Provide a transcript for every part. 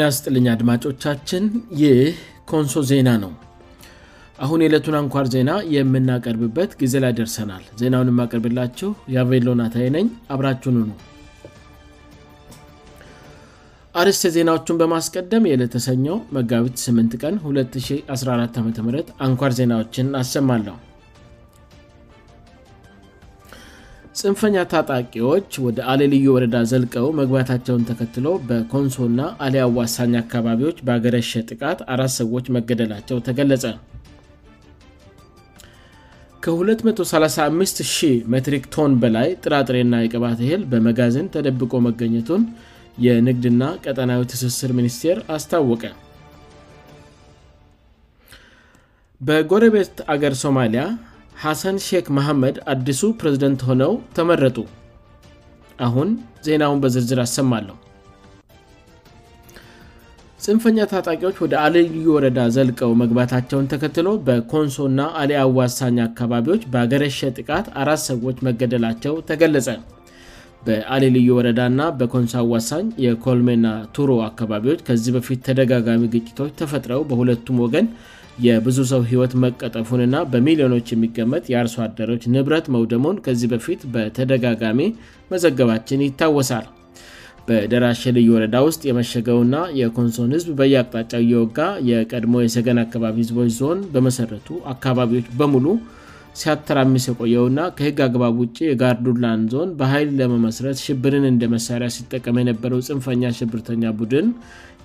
ናስጥልኛ አድማጮቻችን ይህ ኮንሶ ዜና ነው አሁን የዕለቱን አንኳር ዜና የምናቀርብበት ጊዜ ላይ ደርሰናል ዜናውን የማቀርብላችው የቬሎናታይ ነኝ አብራችን ነው አርስ ዜናዎቹን በማስቀደም የለተሰኘው መጋቢት 8 ቀን 214 አ አንኳር ዜናዎችን አሰማለሁ ፅንፈኛ ታጣቂዎች ወደ አሌልዩ ወረዳ ዘልቀው መግባታቸውን ተከትሎ በኮንሶ ና አሊ አዋሳኝ አካባቢዎች በአገረሸ ጥቃት አራት ሰዎች መገደላቸው ተገለጸ ከ2350 ሜትሪክ ቶን በላይ ጥራጥሬና የቅባት ህል በመጋዝን ተደብቆ መገኘቱን የንግድና ቀጠናዊ ትስስር ሚኒስቴር አስታወቀ በጎረቤት አገር ሶማሊያ ሐሰን ሼክ መሐመድ አዲሱ ፕሬዝደንት ሆነው ተመረጡ አሁን ዜናውን በዝርዝር አሰማለሁ ፅንፈኛ ታጣቂዎች ወደ አልልዩ ወረዳ ዘልቀው መግባታቸውን ተከትሎ በኮንሶ ና አሊ አዋሳኝ አካባቢዎች በአገረሸ ጥቃት አራት ሰዎች መገደላቸው ተገለጸ በአሌ ልዩ ወረዳእና በኮንሶ አዋሳኝ የኮልሜና ቱሮ አካባቢዎች ከዚህ በፊት ተደጋጋሚ ግጭቶች ተፈጥረው በሁለቱም ወገን የብዙ ሰው ህይወት መቀጠፉንና በሚሊዮኖች የሚገመጥ የአርሶ አደሮች ንብረት መውደሙን ከዚህ በፊት በተደጋጋሚ መዘገባችን ይታወሳል በደራሸልዩ ወረዳ ውስጥ የመሸገው ና የኮንሶን ህዝብ በየአቅጣጫው እየወጋ የቀድሞ የሰገን አካባቢ ህዝቦች ዞን በመሠረቱ አካባቢዎች በሙሉ ሲያተራሚስ የቆየውእና ከህግ አግባብ ውጭ የጋርዱላን ዞን በሀይል ለመመስረት ሽብርን እንደ መሳሪያ ሲጠቀም የነበረው ፅንፈኛ ሽብርተኛ ቡድን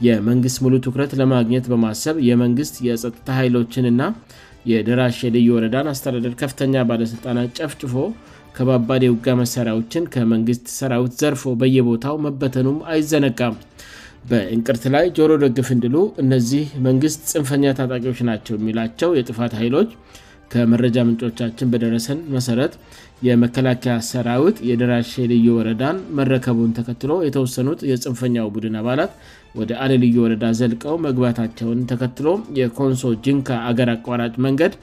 የመንግስት ሙሉ ትኩረት ለማግኘት በማሰብ የመንግስት የጥታ ኃይሎችንና የደራሽ የልዩ ወረዳን አስተዳደር ከፍተኛ ባለሥልጣናት ጨፍጭፎ ከባባድ የውጋ መሳሪያዎችን ከመንግስት ሰራዊት ዘርፎ በየቦታው መበተኑም አይዘነጋም በእንቅርት ላይ ጆሮ ደግፍ ንድሉ እነዚህ መንግስት ፅንፈኛ ታጣዎች ናቸው የሚላቸው የጥፋት ኃይሎች ከመረጃ ምንጮቻችን በደረሰን መሠረት የመከላከያ ሰራዊት የደራሽ ልዩ ወረዳን መረከቡን ተከትሎ የተወሰኑት የፅንፈኛው ቡድን አባላት ወደ አለልዩ ወረዳ ዘልቀው መግባታቸውን ተከትሎ የኮንሶ ጅንካ አገር አቋራጭ መንገድ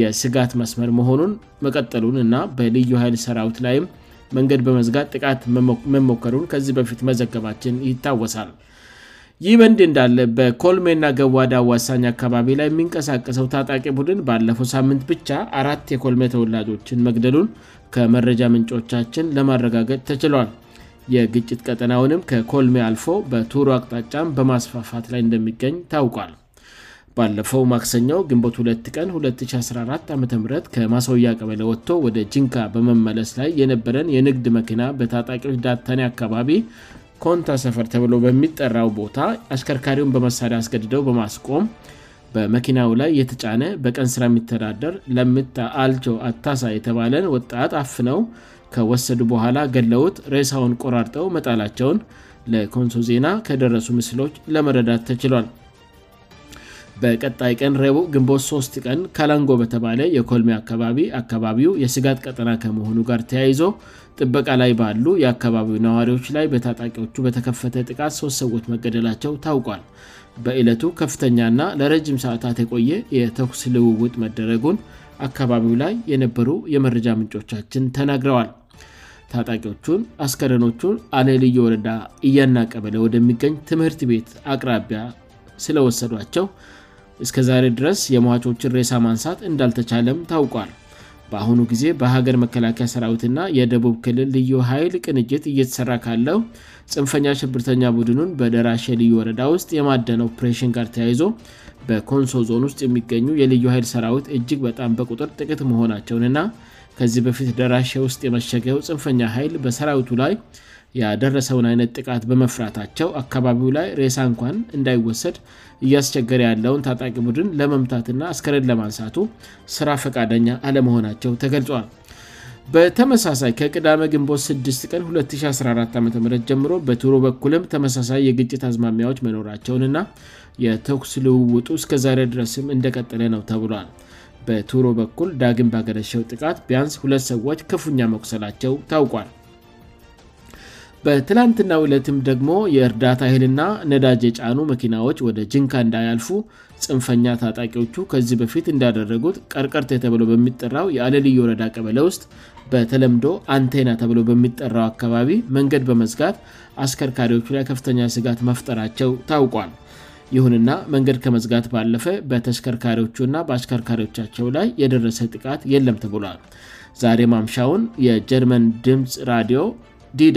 የስጋት መስመር መሆኑን መቀጠሉን እና በልዩ ኃይል ሰራዊት ላይም መንገድ በመዝጋት ጥቃት መሞከሩን ከዚህ በፊት መዘገባችን ይታወሳል ይህበንድ እንዳለ በኮልሜና ገዋዳ ዋሳኝ አካባቢ ላይ የሚንቀሳቀሰው ታጣቂ ቡድን ባለፈው ሳምንት ብቻ አራት የኮልሜ ተወላጆችን መግደሉን ከመረጃ ምንጮቻችን ለማረጋገጥ ተችሏል የግጭት ቀጠናውንም ከኮልሜ አልፎ በቱሩ አቅጣጫም በማስፋፋት ላይ እንደሚገኝ ታውቋል ባለፈው ማክሰኛው ግንት 2 ቀን 214 ዓም ከማስያ ቀበለ ወጥቶ ወደ ጅንካ በመመለስ ላይ የነበረን የንግድ መኪና በታጣቂዎች ዳታኒ አካባቢ ኮንታ ሰፈር ተብሎ በሚጠራው ቦታ አሽከርካሪውን በመሳሪያ አስገድደው በማስቆም በመኪናው ላይ የተጫነ በቀን ስራ የሚተዳደር ለምታአልቸው አታሳ የተባለ ወጣት አፍነው ከወሰዱ በኋላ ገለውት ርዕሳውን ቆራርጠው መጣላቸውን ለኮንሶ ዜና ከደረሱ ምስሎች ለመረዳት ተችሏል በቀጣይ ቀን ረቡ ግንቦት 3ስ ቀን ካላንጎ በተባለ የኮልሚ አካባቢ አካባቢው የስጋት ቀጠና ከመሆኑ ጋር ተያይዞ ጥበቃ ላይ ባሉ የአካባቢው ነዋሪዎች ላይ በታጣቂዎቹ በተከፈተ ጥቃት ሶስት ሰዎች መገደላቸው ታውቋል በእለቱ ከፍተኛ ና ለረጅም ሰአታት የቆየ የተኩስ ልውውጥ መደረጉን አካባቢው ላይ የነበሩ የመረጃ ምንጮቻችን ተናግረዋል ታጣቂዎቹን አስከረኖቹን አሌ ልዩ ወረዳ እያናቀበለ ወደሚገኝ ትምህርት ቤት አቅራቢያ ስለወሰዷቸው እስከ ዛሬ ድረስ የመጮችን ሬሳ ማንሳት እንዳልተቻለም ታውቋል በአሁኑ ጊዜ በሀገር መከላከያ ሰራዊትና የደቡብ ክልል ልዩ ኃይል ቅንጅት እየተሰራ ካለው ፅንፈኛ ሽብርተኛ ቡድኑን በደራሽ ልዩ ወረዳ ውስጥ የማደነው ፕሬሽን ጋር ተያይዞ በኮንሶ ዞን ውስጥ የሚገኙ የልዩ ኃይል ሰራዊት እጅግ በጣም በቁጥር ጥቅት መሆናቸውን ና ከዚህ በፊት ደራሼ ውስጥ የመሸገየው ፅንፈኛ ኃይል በሰራዊቱ ላይ ያደረሰውን አይነት ጥቃት በመፍራታቸው አካባቢው ላይ ሬሳ ንኳን እንዳይወሰድ እያስቸገር ያለውን ታጣቂ ቡድን ለመምታትና አስከረድ ለማንሳቱ ስራ ፈቃደኛ አለመሆናቸው ተገልጿል በተመሳሳይ ከቅዳመ ግንቦት 6 ቀን 2014 ዓም ጀምሮ በቱሮ በኩልም ተመሳሳይ የግጭት አዝማሚያዎች መኖራቸውንና የተኩስ ልውውጡ እስከዛሬ ድረስም እንደቀጠለ ነው ተብሏል በቱሮ በኩል ዳግን ባገረሸው ጥቃት ቢያንስ ሁለት ሰዎች ክፉኛ መቁሰላቸው ታውቋል በትላንትና ዕለትም ደግሞ የእርዳታ ይህልና ነዳጅ የጫኑ መኪናዎች ወደ ጅንካ እንዳያልፉ ፅንፈኛ ታጣቂዎቹ ከዚህ በፊት እንዳደረጉት ቀርቀርት ተብሎ በሚጠራው የአለልዩ ወረዳ ቀበለ ውስጥ በተለምዶ አንቴና ተብለ በሚጠራው አካባቢ መንገድ በመዝጋት አስከርካሪዎቹ ላይ ከፍተኛ ስጋት መፍጠራቸው ታውቋል ይሁንና መንገድ ከመዝጋት ባለፈ በተሽከርካሪዎቹእና በአሽከርካሪዎቻቸው ላይ የደረሰ ጥቃት የለም ትብሏል ዛሬ ማምሻውን የጀርመን ድምፅ ራዲዮ ዲw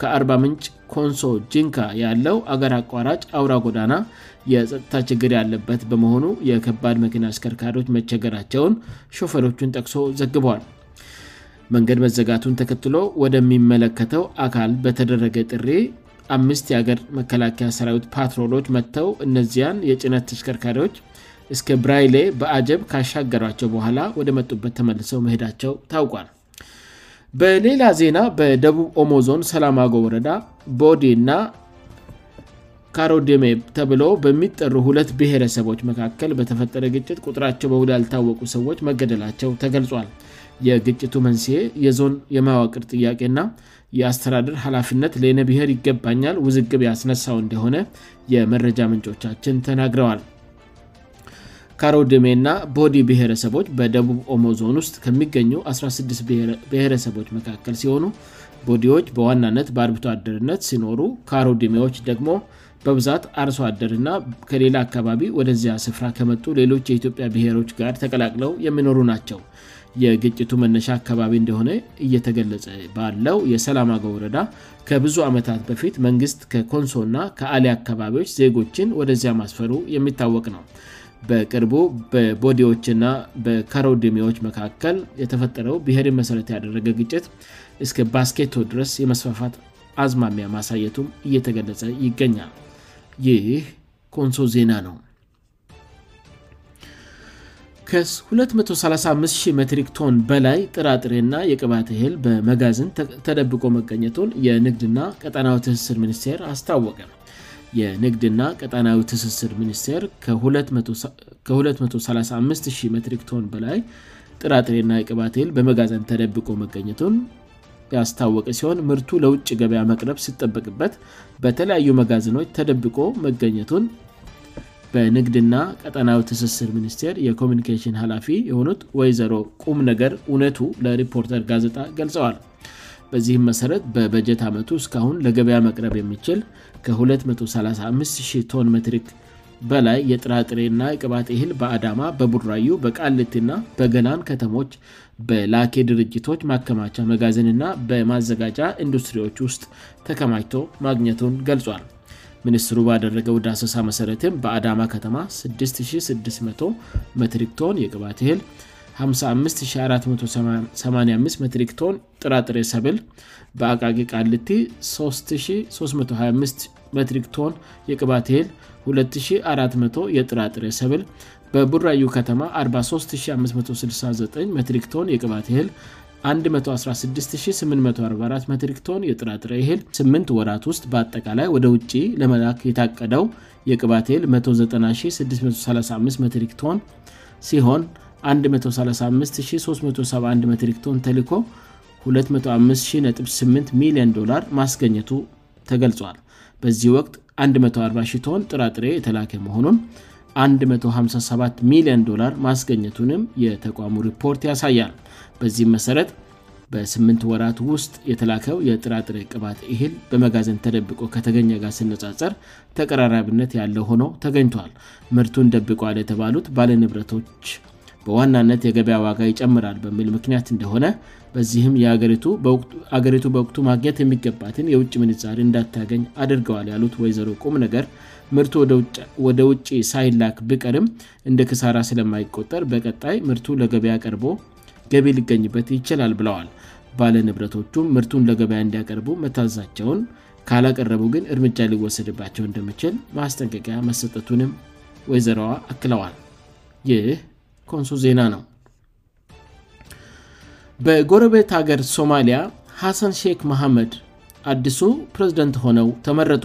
ከ40 ምንጭ ኮንሶ ጂንካ ያለው አገር አቋራጭ አውራ ጎዳና የፀጥታ ችግር ያለበት በመሆኑ የከባድ መኪና አስከርካሪዎች መቸገራቸውን ሾፈሮቹን ጠቅሶ ዘግበል መንገድ መዘጋቱን ተከትሎ ወደሚመለከተው አካል በተደረገ ጥሪ አምስት የአገር መከላከያ ሰራዊት ፓትሮሎች መጥተው እነዚያን የጭነት ተሽከርካሪዎች እስከ ብራይሌ በአጀብ ካሻገሯቸው በኋላ ወደ መጡበት ተመልሰው መሄዳቸው ታውቋል በሌላ ዜና በደቡብ ኦሞዞን ሰላማጎ ወረዳ ቦዲ እና ካሮዲሜ ተብሎ በሚጠሩ ሁለት ብሔረሰቦች መካከል በተፈጠረ ግጭት ቁጥራቸው በሁሉ ያልታወቁ ሰዎች መገደላቸው ተገልጿል የግጭቱ መንስሄ የዞን የማዋቅር ጥያቄና የአስተዳደር ኃላፊነት ሌነ ብሄር ይገባኛል ውዝግብ ያስነሳው እንደሆነ የመረጃ ምንጮቻችን ተናግረዋል ካሮዲሜ እና ቦዲ ብሔረሰቦች በደቡብ ኦሞዞን ውስጥ ከሚገኙው 16 ብሔረሰቦች መካከል ሲሆኑ ቦዲዎች በዋናነት በአርብቷ አድርነት ሲኖሩ ካሮድሜዎች ደግሞ በብዛት አርሶ አድርና ከሌላ አካባቢ ወደዚያ ስፍራ ከመጡ ሌሎች የኢትዮጵያ ብሔሮች ጋር ተቀላቅለው የሚኖሩ ናቸው የግጭቱ መነሻ አካባቢ እንደሆነ እየተገለጸ ባለው የሰላም ገ ወረዳ ከብዙ ዓመታት በፊት መንግስት ከኮንሶእና ከአሊ አካባቢዎች ዜጎችን ወደዚያ ማስፈሩ የሚታወቅ ነው በቅርቡ በቦዲዎችና በካሮዲሚዎች መካከል የተፈጠረው ብሔር መሠረት ያደረገ ግጭት እስከ ባስኬቶ ድረስ የመስፋፋት አዝማሚያ ማሳየቱም እየተገለጸ ይገኛል ይህ ኮንሶ ዜና ነው ከ2350 ሜትሪክ ቶን በላይ ጥራጥሬና የቅባት ህል በመጋዝን ተደብቆ መቀኘቱን የንግድና ቀጠናው ትስስል ሚኒስቴር አስታወቀ የንግድና ቀጠናዊ ትስስር ሚኒስቴር ከ2350 ሜትሪክ ቶን በላይ ጥራጥሬና የቅባቴል በመጋዛን ተደብቆ መገኘቱን ያስታወቀ ሲሆን ምርቱ ለውጭ ገበያ መቅረብ ሲጠበቅበት በተለያዩ መጋዝኖች ተደብቆ መገኘቱን በንግድና ቀጠናዊ ትስስር ሚኒስቴር የኮሚኒኬሽን ሃላፊ የሆኑት ወይዘሮ ቁም ነገር እውነቱ ለሪፖርተር ጋዜጣ ገልጸዋል በዚህም መሠረት በበጀት ዓመቱ እስካሁን ለገበያ መቅረብ የሚችል ከ2350 ቶን መትሪክ በላይ የጥራጥሬእና የቅባት ህል በአዳማ በቡድራዩ በቃልትና በገናን ከተሞች በላኬ ድርጅቶች ማከማቻ መጋዝንና በማዘጋጃ ኢንዱስትሪዎች ውስጥ ተከማጭቶ ማግኘቱን ገልጿል ሚኒስትሩ ባደረገው ዳሰሳ መሠረትም በአዳማ ከተማ 660 መትሪክ ቶን የቅባት ህል 55,485 መትሪክ ቶን ጥራጥር ሰብል በአቃቂ ቃልቲ 3325 መትሪክ ቶን የቅባቴህል 2400 የጥራጥ ሰብል በቡራዩ ከተማ 43569 መትሪክ ቶን የቅባህል 116844 መትሪክ ቶን የጥራጥ ይህል 8 ወራት ውስጥ በአጠቃላይ ወደ ውጭ ለመልክ የታቀደው የቅባቴል 19635 መትሪክ ቶን ሲሆን 135371 ክ ቶሆን ተልኮ 258ሚን ማስገኘቱ ተገልጿል በዚህ ወቅት 140 ቶሆን ጥራጥሬ የተላከ መሆኑን 157 ሚን ማስገኘቱንም የተቋሙ ሪፖርት ያሳያል በዚህም መሠረት በ8 ወራት ውስጥ የተላከው የጥራጥሬ ቅባት እህል በመጋዝን ተደብቆ ከተገኘ ጋር ስነጻፀር ተቀራራቢነት ያለው ሆኖ ተገኝቷል ምርቱን ደብቋል የተባሉት ባለንብረቶች በዋናነት የገበያ ዋጋ ይጨምራል በሚል ምክንያት እንደሆነ በዚህም የአገሪቱ በወቅቱ ማግኘት የሚገባትን የውጭ ምንዛር እንዳታገኝ አድርገዋል ያሉት ወይዘሮ ቁም ነገር ምርቱ ወደ ውጭ ሳይላክ ብቀርም እንደ ክሳራ ስለማይቆጠር በቀጣይ ምርቱ ለገበያ ቀርቦ ገቢ ሊገኝበት ይችላል ብለዋል ባለንብረቶቹም ምርቱን ለገበያ እንዲያቀርቡ መታዘዛቸውን ካላቀረቡ ግን እርምጃ ሊወሰድባቸው እንደምችል ማስጠንቀቂያ መሰጠቱንም ወይዘሮዋ አክለዋል ይህ ንሶ ዜና ነው በጎረቤት ሀገር ሶማሊያ ሀሰን ሼክ መሐመድ አዲሱ ፕሬዝደንት ሆነው ተመረጡ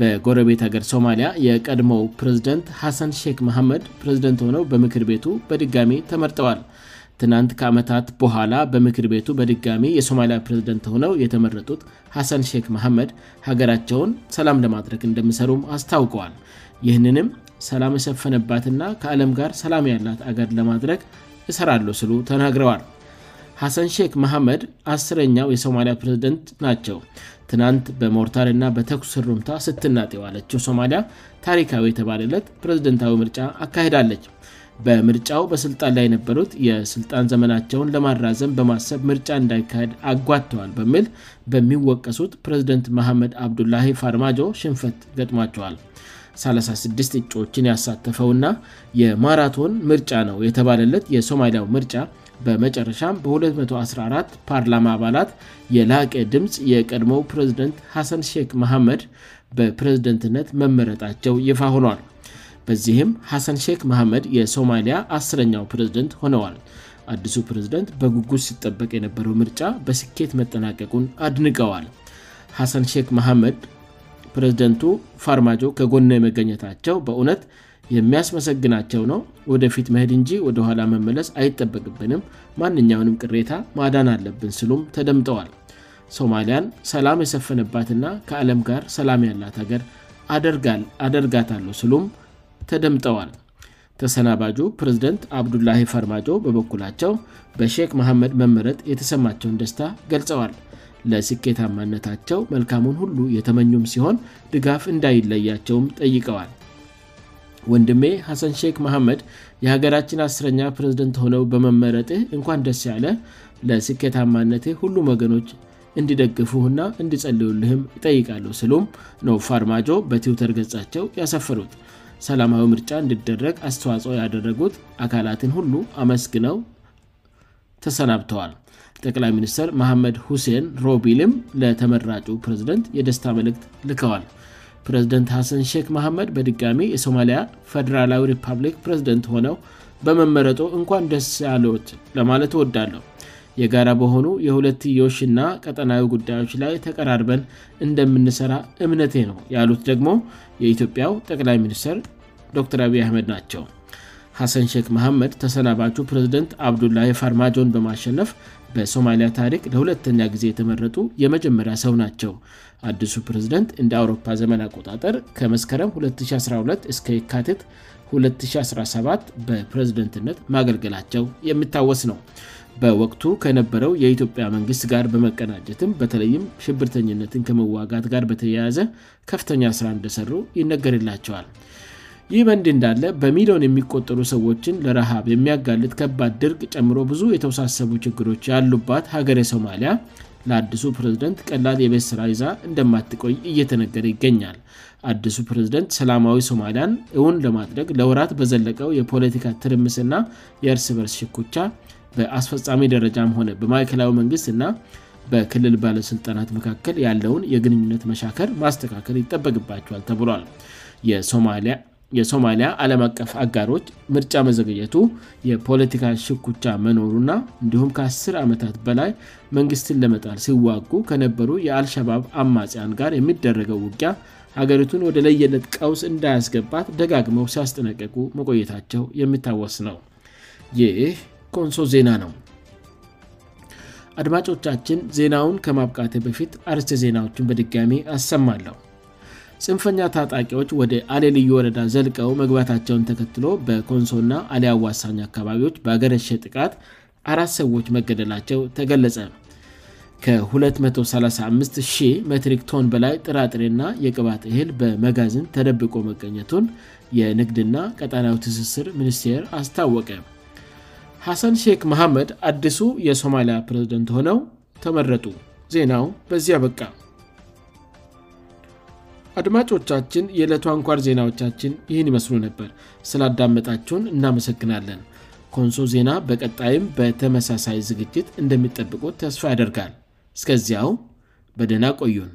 በጎረቤት ሀገር ሶማሊያ የቀድሞው ፕሬዝደንት ሀሰን ክ መሐመድ ፕሬዝደንት ሆነው በምክር ቤቱ በድጋሚ ተመርጠዋል ትናንት ከዓመታት በኋላ በምክር ቤቱ በድጋሚ የሶማያ ፕሬዝደንት ሆነው የተመረጡት ሀሰን ክ መሐመድ ሀገራቸውን ሰላም ለማድረግ እንደሚሰሩም አስታውቀዋል ይህንንም ሰላም የሰፈንባት ና ከአለም ጋር ሰላም ያላት አገር ለማድረግ እሰራለ ሲሉ ተናግረዋል ሐሰንሼክ መሐመድ 1ስረኛው የሶማሊያ ፕሬዝደንት ናቸው ትናንት በሞርታል ና በተኩስ ሩምታ ስትናጥ ዋለችው ሶማሊያ ታሪካዊ የተባል ዕለት ፕሬዝደንታዊ ምርጫ አካሄዳለች በምርጫው በስልጣን ላይ የነበሩት የስልጣን ዘመናቸውን ለማራዘም በማሰብ ምርጫ እንዳይካሄድ አጓተዋል በሚል በሚወቀሱት ፕሬዝደንት መሐመድ አብዱላሂ ፋርማጆ ሽንፈት ገጥሟቸዋል 36 እጩዎችን ያሳተፈውና የማራቶን ምርጫ ነው የተባለለት የሶማሊያው ምርጫ በመጨረሻም በ214 ፓርላማ አባላት የላቀ ድምፅ የቀድሞው ፕሬዝደንት ሐሰን ሼክ መሐመድ በፕሬዝደንትነት መመረጣቸው ይፋ ሆኗል በዚህም ሐሰን ሼክ መሐመድ የሶማሊያ አስኛው ፕሬዝደንት ሆነዋል አዲሱ ፕሬዝደንት በጉጉስ ሲጠበቅ የነበረው ምርጫ በስኬት መጠናቀቁን አድንቀዋል ሐሰን ክ መሐመድ ፕሬዝደንቱ ፋርማጆ ከጎነ የመገኘታቸው በእውነት የሚያስመሰግናቸው ነው ወደፊት መሄድ እንጂ ወደኋላ መመለስ አይጠበቅብንም ማንኛውንም ቅሬታ ማዳን አለብን ስሉም ተደምጠዋል ሶማሊያን ሰላም የሰፈነባትና ከአለም ጋር ሰላም ያላት አገር አደርጋታለሁ ስሉም ተደምጠዋል ተሰናባጁ ፕሬዝደንት አብዱላሂ ፋርማጆ በበኩላቸው በሼክ መሐመድ መመረጥ የተሰማቸውን ደስታ ገልጸዋል ለሲኬታማነታቸው መልካሙን ሁሉ የተመኙም ሲሆን ድጋፍ እንዳይለያቸውም ጠይቀዋል ወንድሜ ሀሰንሼክ መሀመድ የሀገራችን አስረኛ ፕሬዝደንት ሆነው በመመረጥህ እንኳን ደስ ያለ ለስኬታማነቴ ሁሉም ወገኖች እንድደግፉና እንዲጸልውልህም ይጠይቃሉሁ ስሉም ኖ ፋርማጆ በትዊተር ገጻቸው ያሰፈሩት ሰላማዊ ምርጫ እንድደረግ አስተዋጽኦ ያደረጉት አካላትን ሁሉ አመስግነው ተሰናብተዋል ጠቅላይ ሚኒስትር መሐመድ ሁሴን ሮቢልም ለተመራጩ ፕሬዝደንት የደስታ መልእክት ልከዋል ፕሬዝደንት ሐሰን ሼክ መሐመድ በድጋሚ የሶማሊያ ፈደራላዊ ሪፓብሊክ ፕሬዝደንት ሆነው በመመረጦ እንኳን ደስ ያለት ለማለት ወዳለሁ የጋራ በሆኑ የሁለትዮሽና ቀጠናዊ ጉዳዮች ላይ ተቀራርበን እንደምንሰራ እምነቴ ነው ያሉት ደግሞ የኢትዮጵያው ጠቅላይ ሚኒስትር ዶር አብይ አህመድ ናቸው ሐሰንሼክ መሐመድ ተሰናባቹ ፕሬዝደንት አብዱላሂ ፈርማጆን በማሸነፍ በሶማሊያ ታሪክ ለሁለተኛ ጊዜ የተመረጡ የመጀመሪያ ሰው ናቸው አዲሱ ፕሬዝደንት እንደ አውሮፓ ዘመን አጣጠር ከመስከረም 2012 እስከ የካትት 2017 በፕሬዝደንትነት ማገልገላቸው የሚታወስ ነው በወቅቱ ከነበረው የኢትዮጵያ መንግስት ጋር በመቀናጀትም በተለይም ሽብርተኝነትን ከመዋጋት ጋር በተያያዘ ከፍተኛ ሥራ እንደሠሩ ይነገርላቸዋል ይህ በንድ እንዳለ በሚሊዮን የሚቆጠሩ ሰዎችን ለረሃብ የሚያጋልጥ ከባድ ድርቅ ጨምሮ ብዙ የተወሳሰቡ ችግሮች ያሉባት ሀገር ሶማሊያ ለአዲሱ ፕሬዝደንት ቀላል የቤተስራ ይዛ እንደማትቆይ እየተነገረ ይገኛል አድሱ ፕሬዝደንት ሰላማዊ ሶማሊያን እውን ለማድረግ ለውራት በዘለቀው የፖለቲካ ትርምስና የእርስ በርስ ሽኩቻ በአስፈፃሚ ደረጃም ሆነ በማከላዊ መንግስት ና በክልል ባለሥልጣናት መካከል ያለውን የግንኙነት መሻከር ማስተካከል ይጠበቅባቸዋል ተብሏል የሶ የሶማሊያ አለም አቀፍ አጋሮች ምርጫ መዘገየቱ የፖለቲካ ሽኩቻ መኖሩእና እንዲሁም ከአስ ዓመታት በላይ መንግስትን ለመጣል ሲዋጉ ከነበሩ የአልሸባብ አማጽያን ጋር የሚደረገው ውጊያ ሀገሪቱን ወደ ለየለት ቀውስ እንዳያስገባት ደጋግመው ሲያስጠነቀቁ መቆየታቸው የሚታወስ ነው ይህ ኮንሶ ዜና ነው አድማጮቻችን ዜናውን ከማብቃት በፊት አርቸ ዜናዎችን በድጋሚ አሰማለሁ ፅንፈኛ ታጣቂዎች ወደ አሌ ልዩ ወረዳ ዘልቀው መግባታቸውን ተከትሎ በኮንሶእና አሊ አዋሳኝ አካባቢዎች በአገረሸ ጥቃት አራት ሰዎች መገደላቸው ተገለጸ ከ235 መትሪክ ቶን በላይ ጥራጥሬና የቅባት እህል በመጋዝን ተደብቆ መቀኘቱን የንግድና ቀጠላዊ ትስስር ሚኒስቴር አስታወቀ ሐሰን ሼክ መሐመድ አዲሱ የሶማሊያ ፕሬዝደንት ሆነው ተመረጡ ዜናው በዚያ በቃ አድማጮቻችን የዕለቷ አንኳር ዜናዎቻችን ይህን ይመስሉ ነበር ስላዳመጣቸውን እናመሰግናለን ኮንሶ ዜና በቀጣይም በተመሳሳይ ዝግጅት እንደሚጠብቁት ተስፋ ያደርጋል እስከዚያው በደና ቆዩ ነ